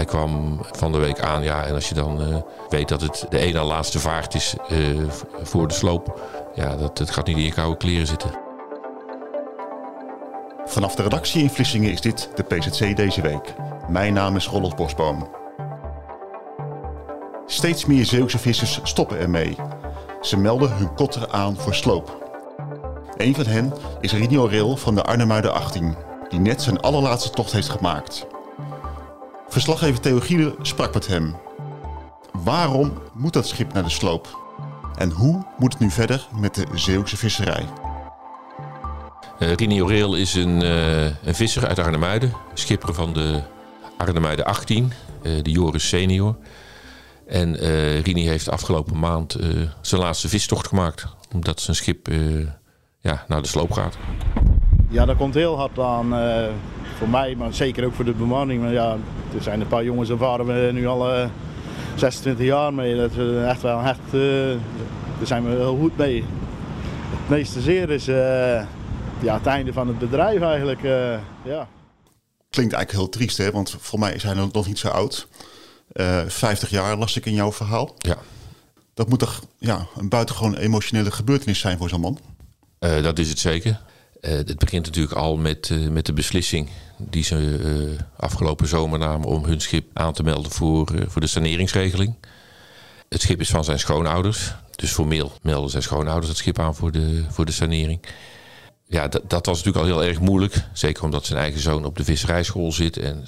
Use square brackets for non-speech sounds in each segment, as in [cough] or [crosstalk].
Hij kwam van de week aan, ja, en als je dan uh, weet dat het de ene laatste vaart is uh, voor de sloop, ja, dat, het gaat niet in je koude kleren zitten. Vanaf de redactie in is dit de PZC deze week. Mijn naam is Rolf Bosboom. Steeds meer Zeeuwse vissers stoppen ermee. Ze melden hun kotteren aan voor sloop. Een van hen is Rini Rail van de Arnhemuiden 18, die net zijn allerlaatste tocht heeft gemaakt. Verslaggever Theo Gielen sprak met hem. Waarom moet dat schip naar de sloop? En hoe moet het nu verder met de Zeeuwse visserij? Uh, Rini Oreel is een, uh, een visser uit Arnhemuiden. Schipper van de Arnhemuiden 18, uh, de Joris senior. En Rini heeft afgelopen maand zijn laatste vistocht gemaakt. Omdat zijn schip ja, naar de sloop gaat. Ja, dat komt heel hard aan voor mij, maar zeker ook voor de bemanning. Maar ja, er zijn een paar jongens, daar varen we nu al 26 jaar mee. Dat is echt wel echt, daar zijn we heel goed mee. Het meeste zeer is ja, het einde van het bedrijf eigenlijk. Uh, ja. Klinkt eigenlijk heel triest, hè? want voor mij is hij nog niet zo oud. Uh, 50 jaar las ik in jouw verhaal. Ja. Dat moet toch ja, een buitengewoon emotionele gebeurtenis zijn voor zo'n man? Uh, dat is het zeker. Het begint natuurlijk al met, met de beslissing die ze afgelopen zomer namen om hun schip aan te melden voor, voor de saneringsregeling. Het schip is van zijn schoonouders. Dus formeel melden zijn schoonouders het schip aan voor de, voor de sanering ja, dat, was natuurlijk al heel erg moeilijk. Zeker omdat zijn eigen zoon op de visserijschool zit. En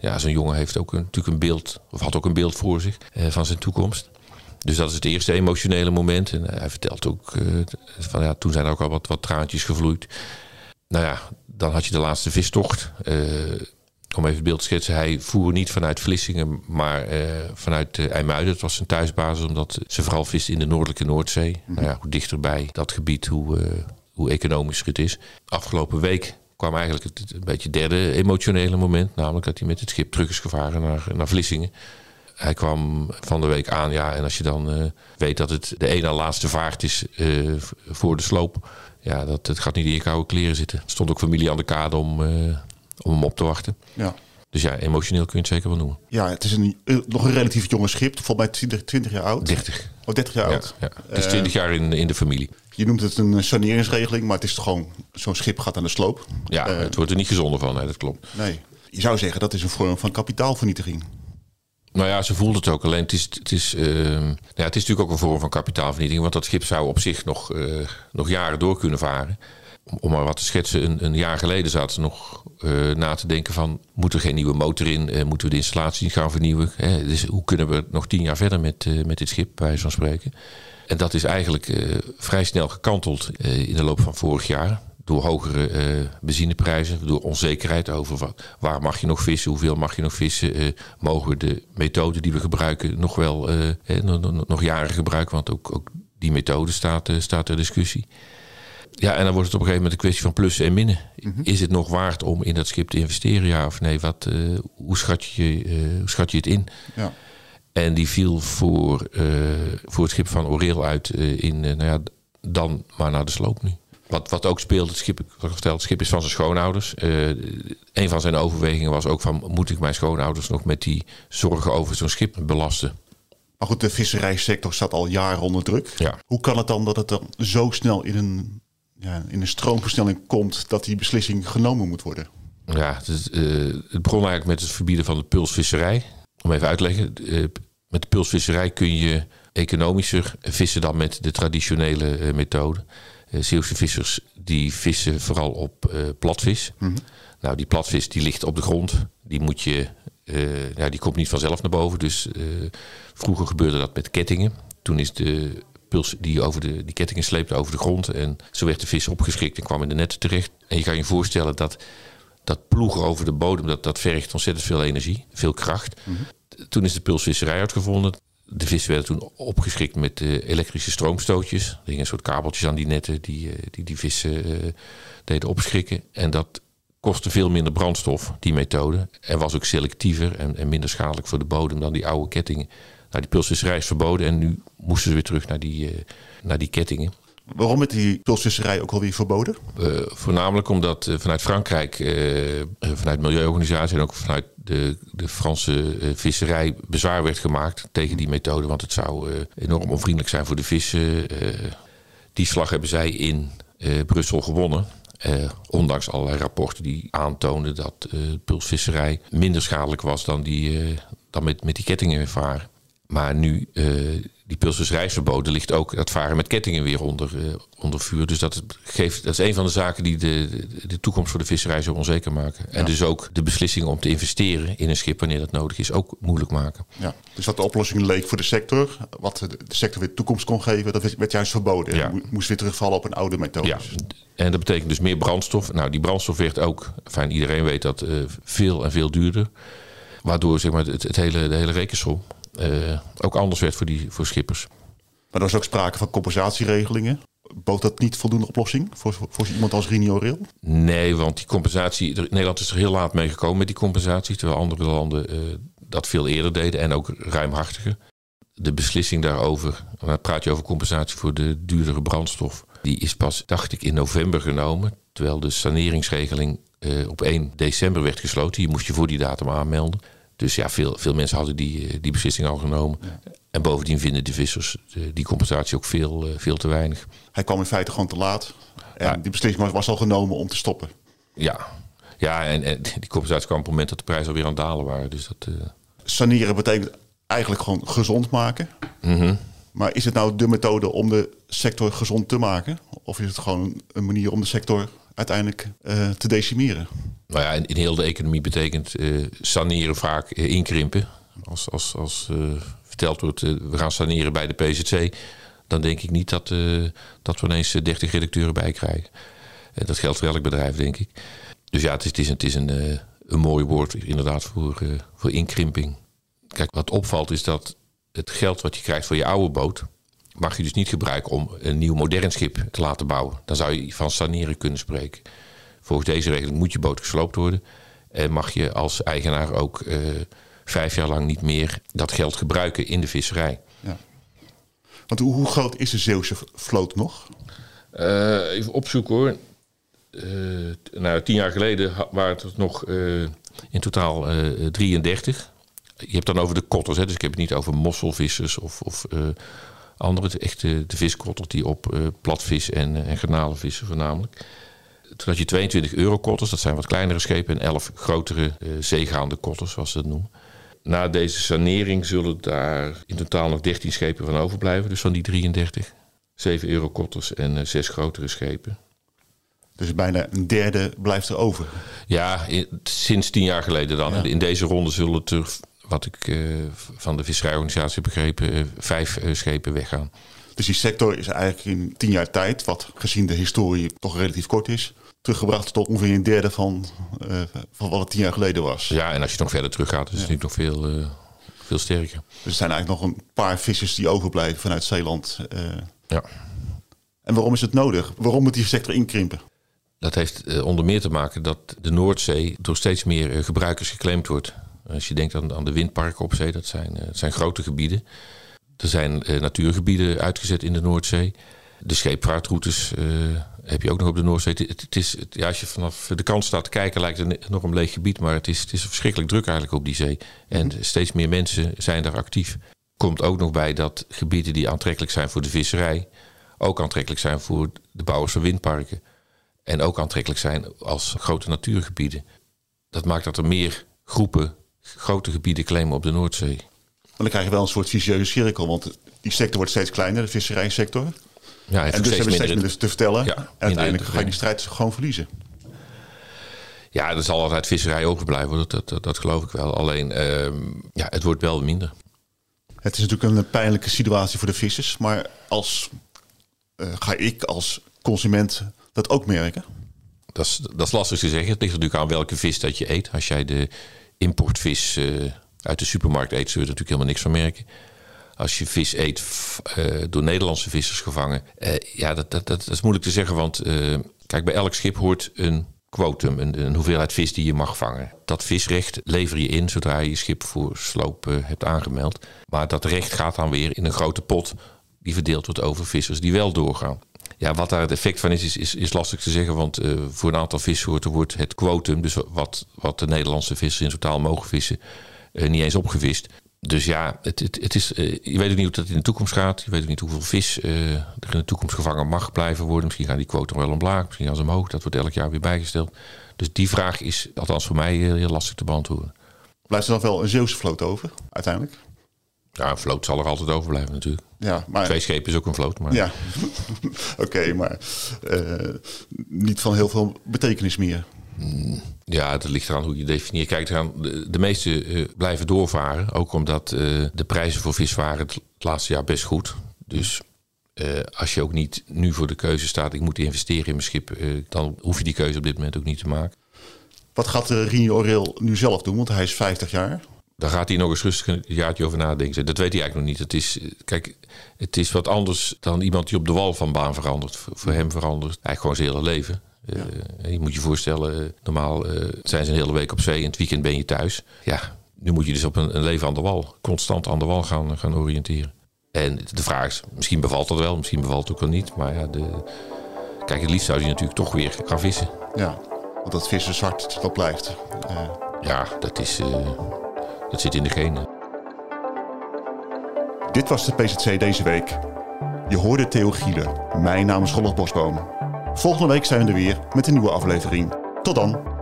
ja, zijn jongen heeft ook natuurlijk een beeld, of had ook een beeld voor zich van zijn toekomst. Dus dat is het eerste emotionele moment. En hij vertelt ook uh, van ja, toen zijn er ook al wat, wat traantjes gevloeid. Nou ja, dan had je de laatste vistocht. om even het beeld te schetsen, hij voer niet vanuit Vlissingen, maar vanuit IJmuiden. Het was zijn thuisbasis, omdat ze vooral visten in de noordelijke Noordzee. Mm -hmm. Nou ja, hoe dichterbij dat gebied, hoe hoe economisch het is. Afgelopen week kwam eigenlijk het, een beetje derde emotionele moment. Namelijk dat hij met het schip terug is gevaren naar, naar Vlissingen. Hij kwam van de week aan, ja, en als je dan uh, weet dat het de ene laatste vaart is uh, voor de sloop, ja, dat het gaat niet in je koude kleren zitten. Er stond ook familie aan de kade om, uh, om hem op te wachten. Ja. Dus ja, emotioneel kun je het zeker wel noemen. Ja, het is een, nog een relatief jonge schip, volgens mij 20, 20 jaar oud. 30. Oh, 30 jaar oud. Ja, Het is 20 jaar in, in de familie. Je noemt het een saneringsregeling, maar het is gewoon zo'n schip gaat aan de sloop. Ja, uh, het wordt er niet gezonder van, nee, dat klopt. Nee, je zou zeggen dat is een vorm van kapitaalvernietiging. Nou ja, ze voelt het ook. Alleen het is, het is, uh, ja, het is natuurlijk ook een vorm van kapitaalvernietiging. Want dat schip zou op zich nog, uh, nog jaren door kunnen varen. Om, maar wat te schetsen, een, een jaar geleden zaten nog uh, na te denken van... moet er geen nieuwe motor in? moeten we de installatie gaan vernieuwen? Hè? Dus hoe kunnen we nog tien jaar verder met, met dit schip, bij van spreken? En dat is eigenlijk vrij snel gekanteld in de loop van vorig jaar. Door hogere uh, benzineprijzen, door onzekerheid over wat, waar mag je nog vissen, hoeveel mag je nog vissen. mogen we de methode die we gebruiken nog wel nog, nog, jaren gebruiken, want ook, ook die methode staat, staat ter discussie. Ja, en dan wordt het op een gegeven moment een kwestie van plussen en minnen. Mm -hmm. Is het nog waard om in dat schip te investeren, ja of nee? Wat, hoe, schat je, hoe schat je het in? Ja. En die viel voor, voor het schip van Oreel uit in, nou ja, dan maar naar de sloop nu. Wat, wat ook speelt, het schip, gesteld, het schip is van zijn schoonouders. een van zijn overwegingen was ook van, moet ik mijn schoonouders nog met die zorgen over zo'n schip belasten? Maar goed, de visserijsector staat al jaren onder druk. Ja. Hoe kan het dan dat het dan zo snel in een, ja, in een stroomversnelling komt dat die beslissing genomen moet worden? Ja, het, is, het begon eigenlijk met het verbieden van de pulsvisserij. Om even uit te leggen, met de pulsvisserij kun je economischer vissen dan met de traditionele uh, methode. Uh, Zeeuwse vissers die vissen vooral op uh, platvis. Mm -hmm. Nou, die platvis die ligt op de grond. Die moet je, ja, die komt niet vanzelf naar boven. Dus vroeger gebeurde dat met kettingen. Toen is de puls die over de, die kettingen sleepte over de grond. En zo werd de vis opgeschikt en kwam in de netten terecht. En je kan je voorstellen dat dat ploegen over de bodem, dat, dat vergt ontzettend veel energie, veel kracht. Toen is de pulsvisserij uitgevonden. De vissen werden toen opgeschikt met uh, elektrische stroomstootjes. Er hingen een soort kabeltjes aan die netten die uh, die, die vissen uh, deden opschrikken. En dat kostte veel minder brandstof, die methode. En was ook selectiever en, en minder schadelijk voor de bodem dan die oude kettingen. Nou, die pulsvisserij is verboden en nu moesten ze weer terug naar die, naar die kettingen. Waarom is die pulsvisserij ook alweer verboden? Voornamelijk omdat vanuit Frankrijk, vanuit milieuorganisaties en ook vanuit de, de Franse visserij bezwaar werd gemaakt tegen die methode. Want het zou enorm onvriendelijk zijn voor de vissen. die slag hebben zij in Brussel gewonnen. ondanks allerlei rapporten die aantoonden dat pulsvisserij minder schadelijk was dan, die, dan met, met die kettingen varen. Maar nu die pulsvisserijverboden ligt ook het varen met kettingen weer onder, uh, onder vuur. Dus dat, geeft, dat is een van de zaken die de, de, de toekomst voor de visserij zo onzeker maken. Ja. En dus ook de beslissing om te investeren in een schip wanneer dat nodig is, ook moeilijk maken. Ja. Dus wat de oplossing leek voor de sector, wat de sector weer toekomst kon geven, dat werd juist verboden. Ja. Moest weer terugvallen op een oude methode. Ja. En dat betekent dus meer brandstof. Nou, die brandstof werd ook, fijn, iedereen weet dat, uh, veel en veel duurder. Waardoor zeg maar, het, het hele, de hele rekensom uh, ook anders werd voor, die, voor schippers. Maar er was ook sprake van compensatieregelingen. Bood dat niet voldoende oplossing voor, voor iemand als Rinio Rail? Nee, want die compensatie. Nederland is er heel laat mee gekomen met die compensatie. Terwijl andere landen uh, dat veel eerder deden en ook ruimhartiger. De beslissing daarover, dan praat je over compensatie voor de duurdere brandstof. Die is pas, dacht ik, in november genomen. Terwijl de saneringsregeling uh, op 1 december werd gesloten. Je moest je voor die datum aanmelden. Dus ja, veel, veel mensen hadden die, die beslissing al genomen. Ja. En bovendien vinden de vissers die compensatie ook veel, veel te weinig. Hij kwam in feite gewoon te laat. En ja. die beslissing was al genomen om te stoppen. Ja, ja en, en die compensatie kwam op het moment dat de prijzen alweer aan het dalen waren. Dus dat, uh... Saneren betekent eigenlijk gewoon gezond maken. Mm -hmm. Maar is het nou de methode om de sector gezond te maken? Of is het gewoon een manier om de sector uiteindelijk uh, te decimeren? Nou ja, in, heel de economie betekent uh, saneren vaak uh, inkrimpen. Als, als, als verteld wordt, we gaan saneren bij de PZC, dan denk ik niet dat, dat we ineens 30 redacteuren bij krijgen. dat geldt voor elk bedrijf, denk ik. Dus ja, het is, het is een, het is een, een mooi woord inderdaad voor, voor inkrimping. Kijk, wat opvalt is dat het geld wat je krijgt voor je oude boot, mag je dus niet gebruiken om een nieuw modern schip te laten bouwen. Dan zou je van saneren kunnen spreken. Volgens deze regeling moet je boot gesloopt worden. En mag je als eigenaar ook uh, vijf jaar lang niet meer dat geld gebruiken in de visserij. Ja. Want hoe, hoe groot is de Zeeuwse vloot nog? Uh, even opzoeken hoor. Uh, nou, tien jaar geleden waren het nog in totaal 33. Je hebt dan over de kotters, hè? dus ik heb het niet over mosselvissers of, of andere, echt de, de viskotters die op platvis en, en garnalen vissen voornamelijk. Toen had je 22 eurokotters, dat zijn wat kleinere schepen, en 11 grotere uh, zeegaande kotters, zoals ze dat noemen. Na deze sanering zullen daar in totaal nog 13 schepen van overblijven, dus van die 33. 7 eurokotters en uh, 6 grotere schepen. Dus bijna een derde blijft er over. Ja, in, sinds tien jaar geleden dan. Ja. In deze ronde zullen het er, wat ik uh, van de visserijorganisatie begrepen, uh, vijf uh, schepen weggaan. Dus die sector is eigenlijk in tien jaar tijd, wat gezien de historie toch relatief kort is, teruggebracht tot ongeveer een derde van, uh, van wat het tien jaar geleden was. Ja, en als je nog verder teruggaat, is het ja. natuurlijk nog veel, uh, veel sterker. Dus er zijn eigenlijk nog een paar vissers die overblijven vanuit Zeeland. Uh. Ja. En waarom is het nodig? Waarom moet die sector inkrimpen? Dat heeft onder meer te maken dat de Noordzee door steeds meer gebruikers geclaimd wordt. Als je denkt aan, aan de windparken op zee, dat zijn, dat zijn grote gebieden. Er zijn natuurgebieden uitgezet in de Noordzee. De scheepvaartroutes uh, heb je ook nog op de Noordzee. Het, het is, het, ja, als je vanaf de kant staat te kijken, lijkt het nog een leeg gebied. Maar het is, het is verschrikkelijk druk eigenlijk op die zee. En mm. steeds meer mensen zijn daar actief. Komt ook nog bij dat gebieden die aantrekkelijk zijn voor de visserij, ook aantrekkelijk zijn voor de bouwers van windparken. En ook aantrekkelijk zijn als grote natuurgebieden. Dat maakt dat er meer groepen grote gebieden claimen op de Noordzee. Maar dan krijg je wel een soort vicieuze cirkel, want die sector wordt steeds kleiner, de visserijsector. Ja, en dus hebben we steeds minder te vertellen. Ja, en uiteindelijk ga je die strijd gewoon verliezen. Ja, er zal altijd visserij overblijven, dat, dat, dat, dat geloof ik wel. Alleen, uh, ja, het wordt wel minder. Het is natuurlijk een pijnlijke situatie voor de vissers, maar als, uh, ga ik als consument dat ook merken? Dat is, dat is lastig te zeggen. Het ligt natuurlijk aan welke vis dat je eet. Als jij de importvis uh, uit de supermarkt eet, zul je er natuurlijk helemaal niks van merken. Als je vis eet uh, door Nederlandse vissers gevangen, ja, dat, dat, dat, is moeilijk te zeggen. Want kijk, bij elk schip hoort een quotum, een, een, hoeveelheid vis die je mag vangen. Dat visrecht lever je in zodra je je schip voor sloop hebt aangemeld. Maar dat recht gaat dan weer in een grote pot die verdeeld wordt over vissers die wel doorgaan. Ja, wat daar het effect van is, is, is, lastig te zeggen. Want uh, voor een aantal vissoorten wordt het quotum, dus wat, wat de Nederlandse vissers in totaal mogen vissen, uh, niet eens opgevist. Dus ja, het, het, het is, uh, je weet ook niet hoe dat in de toekomst gaat. Je weet ook niet hoeveel vis er in de toekomst gevangen mag blijven worden. Misschien gaan die quota wel omlaag, misschien ze omhoog. Dat wordt elk jaar weer bijgesteld. Dus die vraag is, althans voor mij, heel, heel lastig te beantwoorden. Blijft er dan wel een Zeeuwse vloot over, uiteindelijk? Ja, een vloot zal er altijd overblijven natuurlijk. Ja, maar... Twee schepen is ook een vloot. Maar... Ja, [laughs] oké, maar uh, niet van heel veel betekenis meer. Mm, ja, het ligt eraan hoe je definieert. Kijk, de, de meeste uh, blijven doorvaren. Ook omdat uh, de prijzen voor vis waren het laatste jaar best goed. Dus als je ook niet nu voor de keuze staat... ik moet investeren in mijn schip... dan hoef je die keuze op dit moment ook niet te maken. Wat gaat Rini Oreel nu zelf doen? Want hij is 50 jaar. Daar gaat hij nog eens rustig een jaartje over nadenken. Dat weet hij eigenlijk nog niet. Het is, kijk, het is wat anders dan iemand die op de wal van baan verandert. Voor hem verandert eigenlijk gewoon zijn hele leven. Ja. Uh, je moet je voorstellen, normaal uh, zijn ze een hele week op zee en het weekend ben je thuis. Ja, nu moet je dus op een, een, leven aan de wal, constant aan de wal gaan, gaan oriënteren. En de vraag is, misschien bevalt dat wel, misschien bevalt het ook wel niet. Maar ja, de, kijk, het liefst zou hij natuurlijk toch weer gaan vissen. Ja, want dat vissen zwart, dat blijft. Uh. Ja, dat is... Dat zit in de genen. Dit was de PZC deze week. Je hoorde Theo Gielen. Mijn naam is Rolf Bosboom. Volgende week zijn we er weer met een nieuwe aflevering. Tot dan.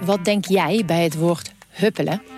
Wat denk jij bij het woord huppelen?